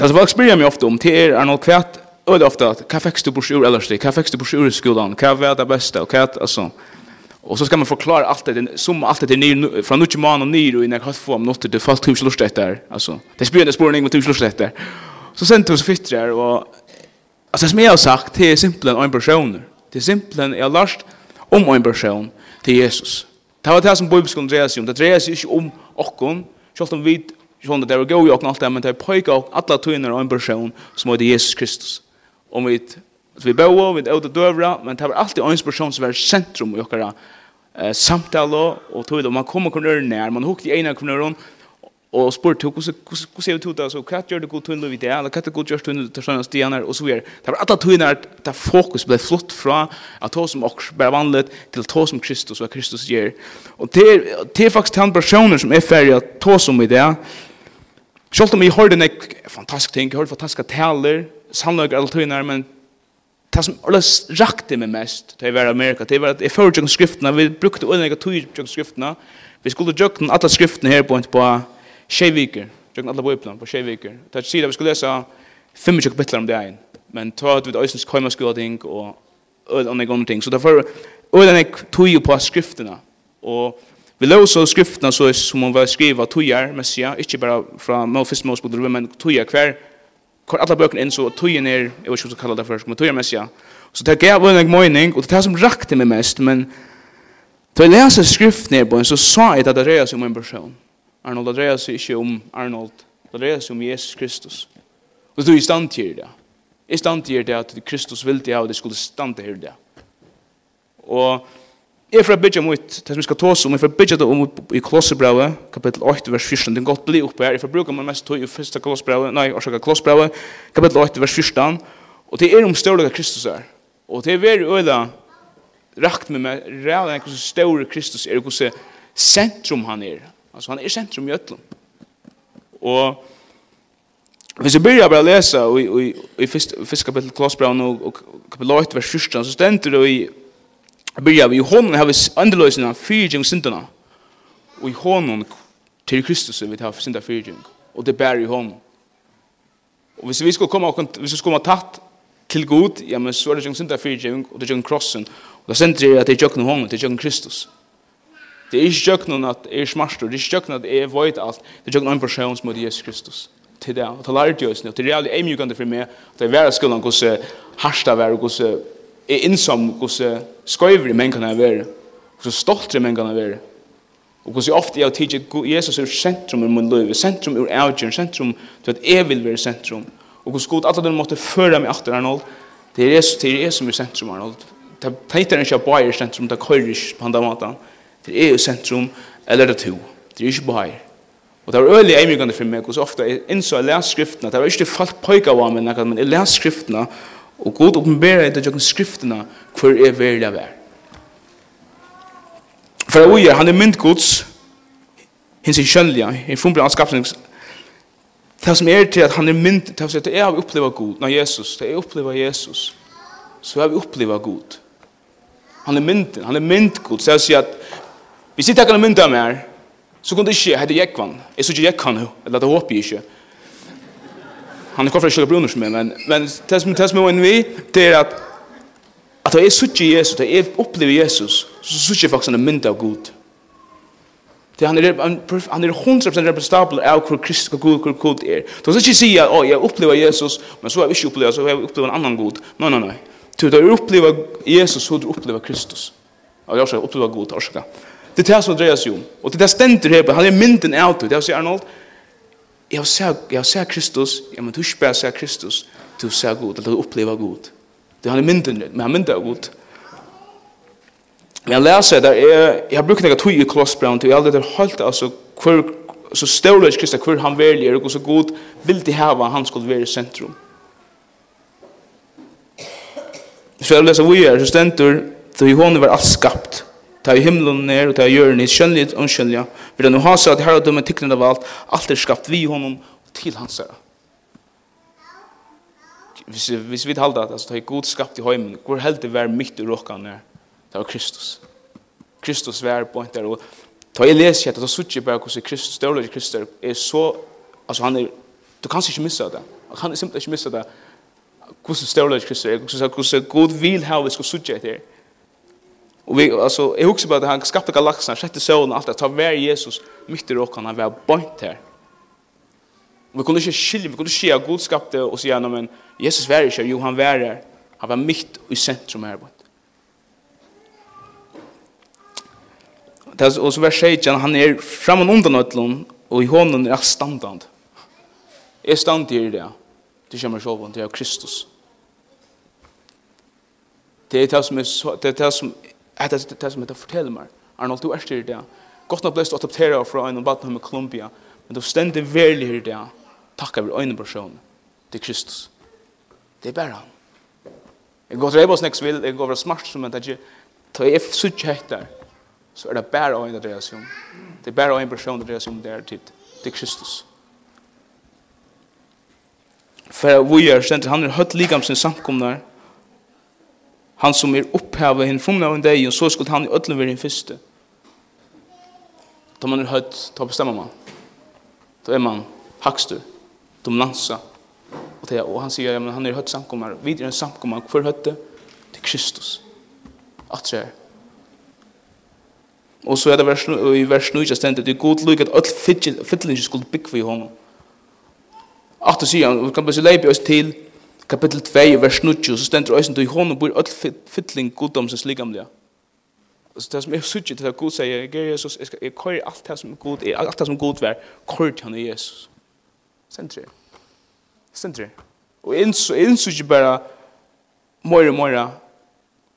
Alltså vad spyr jag mig ofta om? Till er är något kvätt och det ofta att kan du på sjur eller så kan du på i skolan? Kan var det bästa? Och kan alltså. Och så ska man förklara allt det som allt det ni från nuch man och nyr och innan har få om något det fast hus lust det där alltså. Det spyr det spårning med hus lust det där. Så sen tog så fittrar och alltså som jag har sagt det är simpelt en person det är simpelt en last om en person till Jesus. Det var det som Bibelen skulle om. Det dreja sig ikke om okken, selv om vi Sjón det er go jo knalt men det peikar og alla tøynar ein person som er Jesus Kristus. Om vi vi bøa við out the døvra, men det er alltid ein person som er sentrum i okkara eh samtala og tøy tøyð man koma kunnar nær, man hugti eina kunnar og spurt hur kus kus kus er tuta så kvat gjør det godt tunn við det? Eller kvat godt gjør tunn til sånne stianar og så er det var alla tunnar ta fokus blei flott fra at to som ok bara vandlet til to som Kristus og Kristus ger og det det er faktisk han personer som er ferdig at to som i det Selv om jeg hørte en fantastisk ting, jeg hørte fantastiske taler, sannløk alle tøyner, men det som alle rakte meg mest til å være Amerika, det var at jeg fører tjøkken skriftene, vi brukte unnega tøy gjennom skriftene, vi skulle tjøkken alle skriftene her på en på Sjeiviker, tjøkken alle bøyplene på Sjeiviker. Det er sier at vi skulle lese fem tjøkken bittler om det egen, men ta ut vidt øysens køymaskulading og unnega ting, så derfor unnega tøy på skriftene, og Vi låser skriftene så som hun var skriva tøyer, messia, ikke bare fra Mofist Mosbog, men tøyer hver, hvor alle bøkene inn, så tøyer ned, jeg vet ikke hva du kaller det først, men tøyer messia. Så det gav en mening, og det er det som rakte meg mest, men da jeg leser skriftene på en, så sa jeg at det dreier seg om en person. Arnold, det dreier seg ikke om Arnold, det dreier seg om Jesus Kristus. Og du er i stand til det. I stand til det at Kristus ville det, og det skulle stand til det. Og Jeg får bygge mot det som vi skal ta oss om, jeg får bygge det om i Kolossebrauet, kapittel 8, vers 14, det er godt bli oppe her, jeg får bruke meg mest tog i første Kolossebrauet, nei, årsaka Kolossebrauet, kapittel 8, vers 14, og det er om større Kristus er, og det er veldig øyla rakt med meg, reale enn hvordan større Kristus er, hvordan sentrum han er, altså han er sentrum i Øtlum, og Hvis jeg begynner bare å lese i, i, i, i, i, i, i, i, i, i, i, i, i, i, i, i, byrja vi i hånden har vi andeløsene av fyrtjeng syndene. Og i hånden til Kristus vi tar synda fyrtjeng. Og det bærer i hånden. Og hvis vi skulle komme, hvis vi skulle komme tatt til god, ja, men så er det ikke synda fyrtjeng, og det er ikke krossen. Og da sender det at det er ikke noen hånden, det er ikke Kristus. Det er ikke ikke noen at jeg er smart, det er ikke noen at jeg er void alt, det er ikke noen person som er Jesus Kristus til det, og til lærte oss, og til det er reallig eimjukande for meg, at jeg var i skolen, hvordan harsta var, hvordan er innsom hvordan skøyver i menn er, være, hvordan i mennkene kan være, og hvordan ofte jeg tidser Jesus er sentrum i min liv, sentrum i avgjøren, sentrum til at jeg vil være sentrum, og hvordan god alle den måtte føre meg etter Arnold, det er Jesus, det er Jesus som er sentrum, Arnold, det er ikke bare i sentrum, det er køyrer på andre måten, det er jo sentrum, eller det er to, det er ikke bare Og det var øyelig eimigande for meg, og så ofte jeg innså jeg leser skriftene, det var ikke folk pøyga av meg, men jeg leser skriftene, Og god oppenbera etter jokken skriftene hvor er verlig er. For jeg uger, han er mynd gods, hins er kjønnelig, i fumbra av skapnings, det som er til at han er mynd, det som er til at jeg har opplevd god, nei Jesus, det er opplevd Jesus, så har vi opplevd god. Han er mynd, han er mynd god, så jeg sier at, hvis jeg tenker han er mynd av meg, så kunne det ikke, jeg heter Jekvann, jeg sier ikke Jekvann, eller det håper jeg ikke, han er kvar från Bruno som är men men test med test med en vi det är at att jag söker Jesus at jag upplever Jesus så söker jag faktiskt en mynd av Gud Det han er han er 100% representabel av hur Kristus och Gud och Gud Du skal ikke si at oh, jeg opplever Jesus men så har vi ikke opplevd, så har jag opplevd en annan Gud. Nei, nei, nei. Du har opplevd Jesus så du upplever Kristus. Ja jag ska opplevd Gud orska. Det er det som dreier seg om. Og det er där her på, han er mynden av Det det er Arnold jag ser jag ser Kristus, jag men du bare ser Kristus, du ser Gud, eller du upplever Gud. Det han er mynden, men han myndar Gud. Men jag läser där jeg, jag brukar några tog i Kloss Brown jeg allt det holdt, altså, hvor, så stålig Kristus hvor han velger, og så god vil det här han skulle være i centrum. Så jag läser vi är så stendur, då i hånden var alt skapt ta i himlen ner, og ta i jorden i skjønnelig og skjønnelig. Vi er nå ha seg at herredømmen tikkene av alt, alt er skapt vi honom til hans herre. Hvis, hvis vi talte at, det er god skapt i heimen, hvor heldig vær mitt i råkene er, det var Kristus. Kristus var på en der, og ta i leser at, ta suttje bare hvordan Kristus, det er Kristus er så, altså han er, du kan ikke missa det, han kan simpelthen ikke missa det, hvordan større Kristus er, hvordan god vil ha vi skal suttje etter, Og vi altså, jeg husker bare at han skapade galaxen, sjätte solen, alt det ta var Jesus midt i rokan han var bønt her. Vi kunne ikke skilja, vi kunne ikke se at Gud skapte och säga men Jesus var ikke, jo han var her. Han var midt i sentrum her, bønt. Det och så var Satan han är framan undan ötlon og i hånden er standand. Är stand i det. Det kommer sjåvan, det er Kristus. Det er det som er, det er det som Det er det som heter forteller meg. Arnold, du er styrir det. Godt nok blest å adoptera fra en baden med Kolumbia, men du stendig verlig her det. Takk av øyne person. Det er Kristus. Det er bare han. Jeg går til Eibos next vil, jeg går over smart som en tætje. Ta jeg sutt hettar, så er det bare øyne det som. Det er bare øyne person det som det er tid. Det er Kristus. For vi er stendig, han er høyt likam sin samkomnar, han som er opphavet henne funnet av en dag, og så skulle han i ødelen være den første. Da man er høyt, da bestemmer man. Da er man hakster, dominansa. Og, det, og han sier, ja, men han er høyt samkommer. Vi er en samkommer, hvor høyt det? Til Kristus. At det er. Og så er det vers, i vers 9 stendet, det er god lykke at alle fytlinger skulle bygge i hånden. At det sier han, vi kan bare se leipi oss til, kapitel 2, vers 9, så stender øysen til hånden bor all fytling goddomsens ligamlige. Så det som jeg suttet til at Gud sier, jeg er Jesus, jeg, skal, jeg kører alt det som Gud er, alt det som Gud er, kører til han i Jesus. Stender det. Stender det. Og jeg innså ikke bare, mora, mora,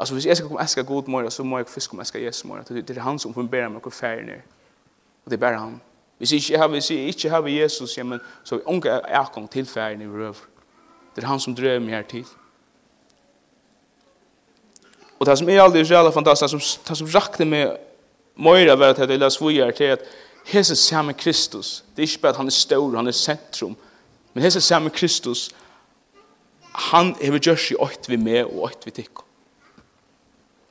Alltså hvis jeg skal komme eska god mora, så må jeg først komme eska Jesus mora. Det er han som funberer meg hvor færre ned. Og det er bare han. Hvis jeg ikke har, hvis jeg ikke har Jesus, ja, men, så er jeg ikke tilfærre ned i røver. Det er han som drev meg her til. Og det som er aldri reale fantastisk, det som, det som rakte meg møyre var at jeg las her til at hese samme Kristus, det er ikke bare at han er stor, han er sentrum, men hese samme Kristus, han er vi gjørs i åkt vi med og åkt vi tikk.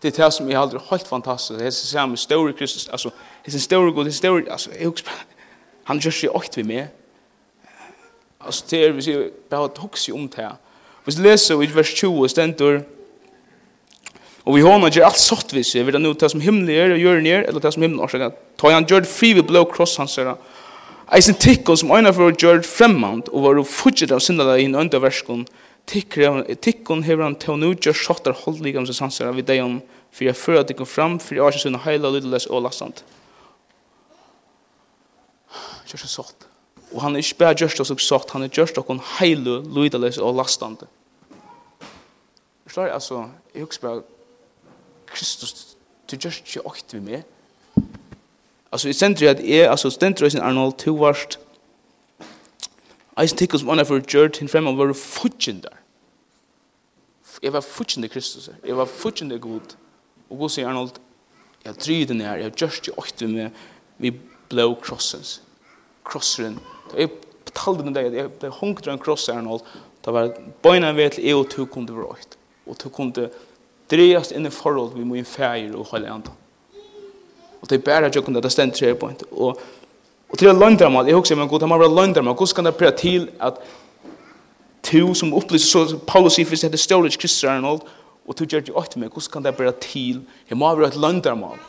Det er det som er aldri helt fantastisk, hese samme stor Kristus, altså, hese stor god, hese store, altså, jeg husker, han gjørs i åkt vi med, Alltså det är vi ser bara att huxa om det här. Vi läser i vers 20 stendur Og vi håna gjør alt sått vi ser, vi er nu det som himmel er og gjør nir, eller ta som himmel årsaker. Ta han gjør fri vi blå kross hans her. Eisen tikkon som øyna for å gjør fremmand, og var fudget av syndala i en underverskon, tikkon hever han til å nå gjør sjottar holdligam som hans her, vi deg om, for jeg fyrir at det kom fram, for jeg har ikke sunn heila, lydeles og lastant. Gjør så sått. Og han er ikke bare gjørst oss og sagt, han er gjørst oss heilu, lydeløs og lastande. Forstår jeg, altså, jeg husker bare, Kristus, du gjørst ikke åkt med meg. Altså, jeg stendrer at jeg, altså, stendrer jeg sin Arnold, to varst, eisen tikk som anna for gjørt hinn fremme, var der. Jeg var futjindar Kristus, jeg var futjindar god. Og god sier Arnold, jeg har dryd den her, jeg har gjørst ikke åkt med meg, vi blå krossens. Krosseren, Jeg betalte den deg, jeg ble hunket en kross her nå, det var bøyna ved til jeg og to kunne være røyt, og to kunne dreiast inn i forhold vi må inn feir og holde andre. Og det er bare at jeg kunne det stendt tre point. og Og til å løgndramal, jeg husker, men god, det må være løgndramal, hvordan kan det prøve til at to som opplyser, så Paulus sier hvis det er større Kristus Arnold, og to gjør det åtte meg, hvordan kan det prøve til, jeg må være et løgndramal,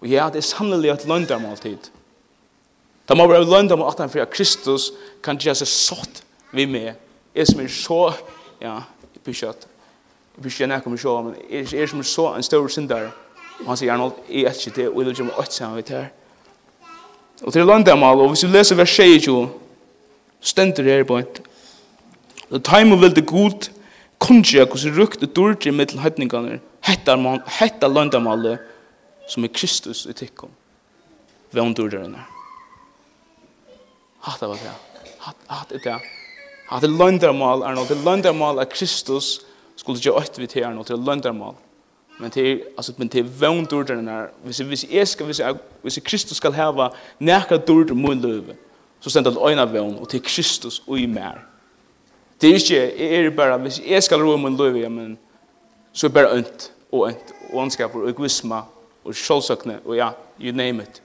og ja, det er sannelig et løgndramal tid. Da må være lønda om at han fyrir Kristus kan gjøre seg sått vi med. Jeg som er så, ja, jeg blir kjøtt. jeg blir ikke jeg kommer så, men jeg er som er så en stor synder. Og han sier, Arnold, jeg er ikke det, og jeg vil gjøre meg åtte sammen vidt her. Og til lønda om og hvis vi leser vers 22, stender her på et, og time og vilde god, kunnskja hvordan rukt og dårlig mittel høytningene, hetta lønda om som er Kristus i tikkum, Vem dårlig Hatt av det. Hatt er det. Hatt det løndermål, Arno. Det løndermål er Kristus skulle ikke øyne vi til er noe til løndermål. Men til, altså, men til er vøgn er. Hvis, hvis jeg skal, hvis, jeg, hvis Kristus skal hava nekka dård mot løve, så stender det øyne vøgn, og til Kristus og i mer. Det er ikke, jeg er bare, hvis jeg skal roe mot løve, ja, men, så er det bare ønt, og ønt, og ønskaper, og egoisme, og sjålsøkne, og ja, you name it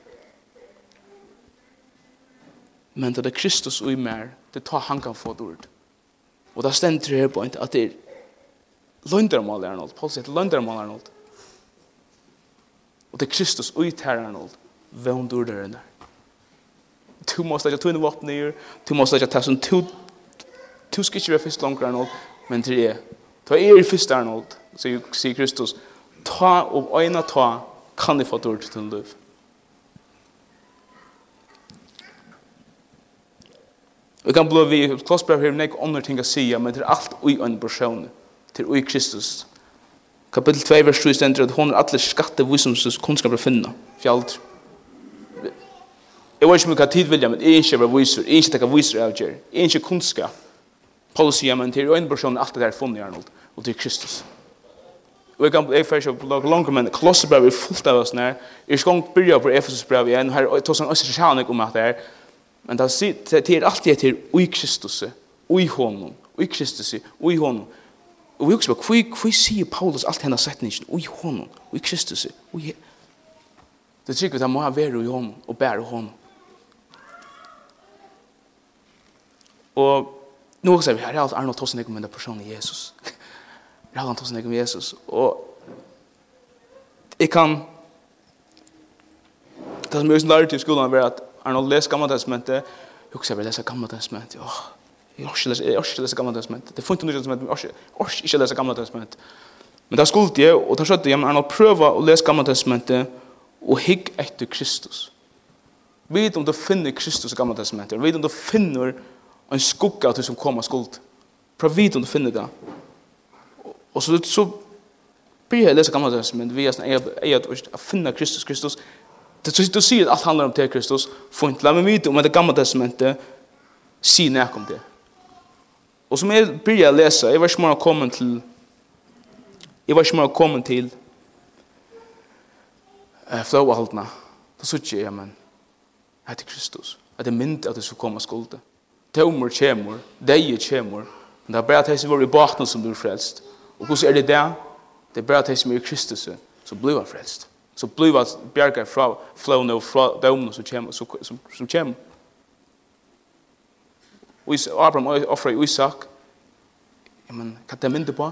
men det er Kristus og i mer, det tar han kan få det ord. Og det stender her på at det er løndermål er noe. Paul sier at løndermål er noe. Og det er Kristus og i ter er noe. Hvem du er der Du må slage tog inn våpen i, du må slage ta sånn, to Du skal ikke være først langt er noe, men til det er. Ta er i først er noe, sier Kristus. Ta og øyne ta kan du få det ord til en løv. Vi kan blå vi, klossbrev her, nek andre ting å si, men det er alt ui en person, til ui Kristus. Kapitel 2, vers 3 stender at hun er alle skatte visomstens kunnskap å finne, fjaldr. Jeg vet ikke mye hva tid vilja, men jeg er ikke var viser, jeg er ikke takk viser av gjer, jeg er ikke kunnskap. Paulus sier, men til ui en person er alt det er funnet, Arnold, og til Kristus. Og jeg kan jeg fer ikke på langt, men klossbrev er fullt av oss nær, jeg skal ikke byrja på Efesus brev igjen, her, og jeg tar sånn, og jeg tar sånn, og jeg Men det er alltid etter ui Kristus, ui honom, ui Kristus, ui honom. Og vi husker på, hva sier Paulus alt henne setningen? Ui honom, ui Kristus, ui honom. Det er sikkert at han må ha vært i honom og bære honom. Og nå ser vi her, er har Arnold Tossen ikke om denne personen Jesus. Jeg har Arnold Tossen ikke om Jesus. Og jeg kan, det som jeg også lærte i skolen er at Arne, les gamla testamentet. Jeg husker jeg vil lese gamla testamentet. Åh, jeg orsker ikke lese gamla testamentet. Det er funnet nødvendig testamentet, men jeg orsker ikke lese gamla testamentet. Men det skulle jeg, og da skjøtte jeg, men Arne, prøve å lese gamla testamentet og higg etter Kristus. Vet om du finner Kristus i gamla testamentet. Vet om du finner en skugga av du som kommer skuld. Prøv vet om du finner det. Og så, så blir jeg lese gamla testamentet, vi er sånn, jeg er å Kristus, Kristus, Det du sier at alt handler om til Kristus, fint, la meg vite om det gamle testamentet, sier nek om det. Og som jeg begynner å lese, jeg var ikke mer kommet til, jeg var ikke mer kommet til eh, flåahaldene, da sier jeg, ja, men, jeg er Kristus, at det er mynd at det skal komme skulde. Tømmer kommer, deie kommer. men det er bare at jeg som var i bakten som blir frelst. Og hvordan er det der? Det er bare at jeg som er i Kristus som blir frelst så blir vi bjerget fra flån og fra dømene som kommer. Som, som, som kommer. Abraham offrer Isak. Men hva det mynte på?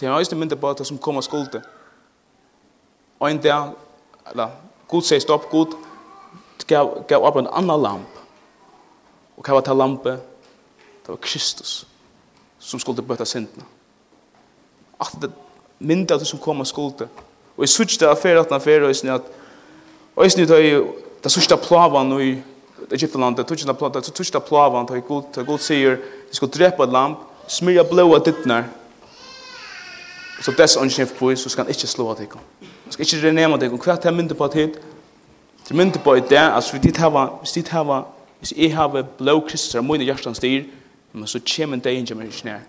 Det er også mynte på det som kommer skulde. Og en dag, eller Gud sier stopp, Gud gav, gav Abraham en annan lamp. Og hva var det lampe? Det var Kristus som skulle bøte sintene. Alt det mynte av det som kommer skulde. Det Og jeg sørste av fer at fer og jeg at og jeg sørste av det sørste plavan i Egyptalandet, det sørste plavan, det sørste plavan, det sørste plavan, det sier, de skal drepa et lamp, smyrja blåa dittnar, så dess åndsjef på, så skal han ikke slå av tikkene. Han skal ikke renema tikkene, hva er det myndet på at hit? Det myndet på at det, altså, hvis dit hava, hvis dit hava, hvis jeg hava blå kristus, er mine hjertans dyr, men så kjemen det ikke mer ikke.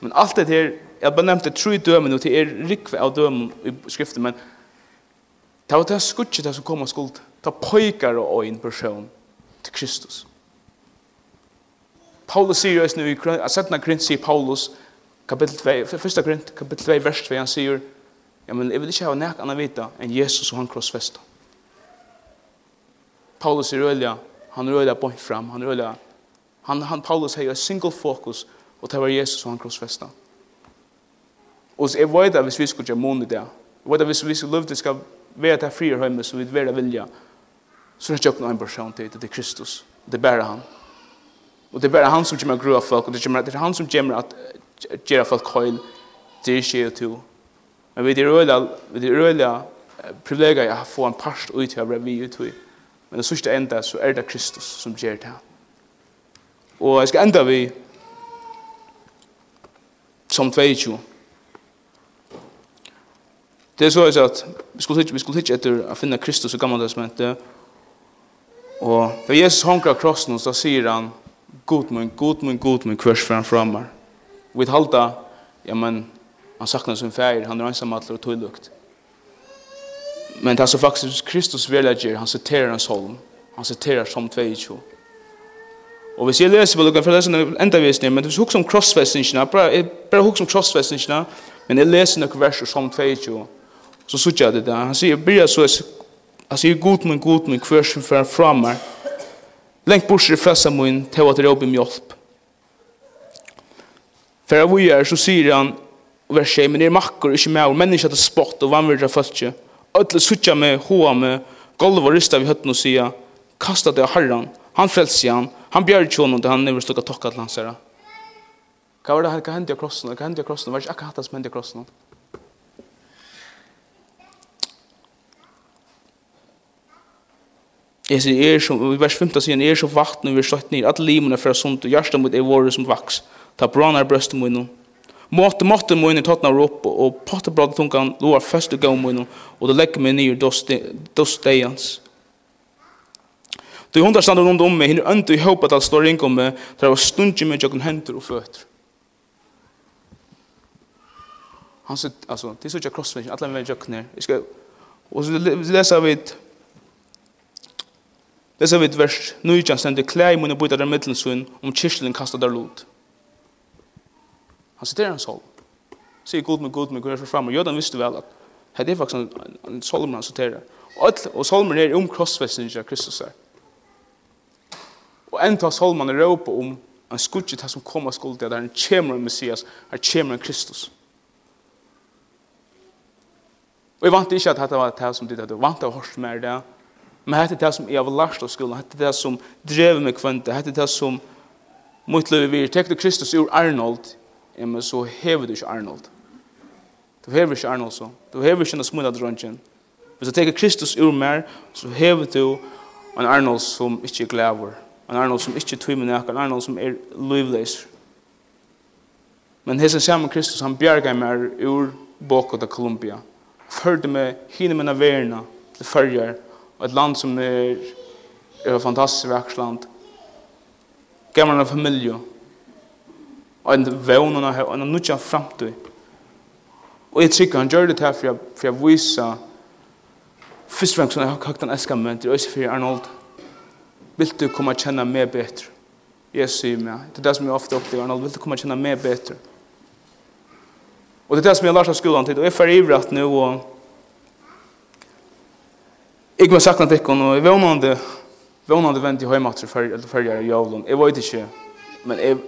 Men alt det her, Jeg bare nevnte tre dømen, og det er rikve av dømen i skriften, men det var det skuttet det som kom og skuld. Det pøyker og en person til Kristus. Paulus sier jo nu i Sætna Grint sier Paulus, kapittel 2, første Grint, kapittel 2, vers 2, han sier, ja, men jeg vil ikke ha nek anna vita enn Jesus og han krossfesta. Paulus sier rølja, han rølja bort fram, han rølja, han, han Paulus har jo single fokus, og det var Jesus og han krossfesta. Og jeg vet at hvis vi skulle gjøre måned det, jeg vet at hvis vi skulle løfte skal være til fri hjemme, så vi vil vilja, så er det ikke noen person til, det er Kristus. Det er bare han. Og det er bare han som kommer til å grua folk, og det er han som kommer til å gjøre folk høyl, det er ikke to. Men vi er øyla, vi er øyla privilegier å få en parst ut til å være vi ut til. Men det sørste enda så er det Kristus som gjør det. Og jeg skal enda vi som 22. Det er så at vi skulle ikke, vi skulle ikke etter å finne Kristus i gamle testamentet. Og da Jesus hanker av krossen så sier han god min, god min, god min, kvørs for han fram Og Vi talte, ja men han sakner sin feir, han er ensam att och tullukt. Men det er så faktisk Kristus villager, han citerar hans holm. Han citerar som 22. Og hvis jeg leser på lukken, for det er enda visning, men hvis jeg husker om krossfestningene, bare, bare husker om krossfestningene, men jeg leser noen verser som 22, Så så det där. Han säger börja så han säger god men god men kvar som för framar. Längt bort i fräsa mun till att ropa om hjälp. För jag vill göra så säger han vers 6 men er är mackor inte og människa til spott og vanvärda fölke. Öll suttja med hoa med golv och rysta vi høtten og säga kasta det av herran. Han frälser han. Han bjerg honom det han never stucka tokka til hans herra. Hva var det her, hva hände i krossen? hva hände i krossen? Vad är det här? Vad hände i krossen? Jeg sier, er som, i vers 15 sier han, er som vakten og vi er slått ned, at limene fra sunt, og hjertet mot er våre som vaks. Ta branar brøstet mot noen. Måte, måte mot noen tatt nær opp, og potte bladet tungan, loa først og gav mot noen, og det legger meg ned dos deians. Du hundar standar rundt om meg, hinner øndu i håpet at alt står ring om meg, der var stundje med jokken hender og føtter. Han sier, altså, det er så ikke crossfit, alle med jokken her. Og så leser vi et, Lesa vi et vers, Nujjan stender klei munne bøyta der middelsun om kyrkjelen kasta der lot. Han sitter en sol. Sier god med god med god fram, og jødan visste vel at det er faktisk en, en solm han siterer. Og, og solmen er om krossfestningen av Kristus her. Og enda solmen er råpa om en skudget til som kommer skuld til at her kommer en Messias, her kommer en Kristus. Og jeg vant ikke at dette var det som ditt, jeg vant til å mer det, Men hette det som jeg har lært av skolen, hette det som drev meg kvante, hette det som mot løy vi, tek du Kristus ur Arnold, ja, men så hever du ikke Arnold. Du hever ikke Arnold så. Du hever ikke en smula dronjen. Hvis du tek Kristus ur mer, så hever du en Arnold som ikke er glæver. En Arnold som ikke tvimer nek, en Arnold som er løyvleis. Men hese samme Kristus, han bjerga meg ur Boko da Columbia. Førde meg hinne mine verna til fyrjar, Og et land som er, er et fantastisk verksland. Gammar en familie. Og en vevnene her, og en nødja framtid. Og jeg trykker, han gjør det her for jeg, for jeg viser først og fremst jeg har kakt en eskament, og jeg sier for Arnold, vil du komme og kjenne meg bedre? Jeg sier meg, det er det som jeg ofte opplever, Arnold, vil du komme og kjenne meg bedre? Og det er det som jeg har lært av skolen til, og jeg får ivret nå, og Jeg var sakna tikkun, og jeg vånande, vånande vent i heimatru fyrir i jævlen. Jeg vet ikke, men jeg,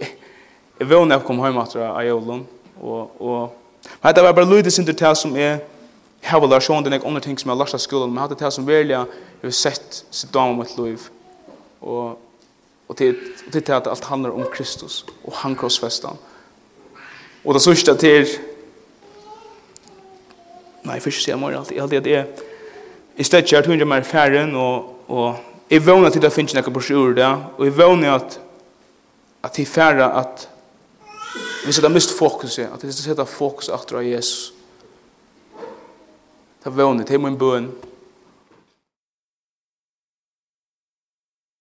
jeg vånande kom heimatru i jævlen, og, og Men det var bare lydig sin til det som er jeg hava lær sjón den andre ting som jeg har lagt av skolen, men jeg hadde det som velja jeg har sett sitt dame om mitt liv. Og, og til, og til at alt handler om Kristus og han krossfestan. Og det sørste til Nei, først sier jeg morgen alltid, alltid at er, i stedet jeg tror ikke mer færen, og, og jeg vågner til det finnes finner noen brosjur det, og jeg vågner at, at jeg færer at vi setter mist fokuset, at vi setter fokus etter av Jesus. Det er vågner, til min bøn.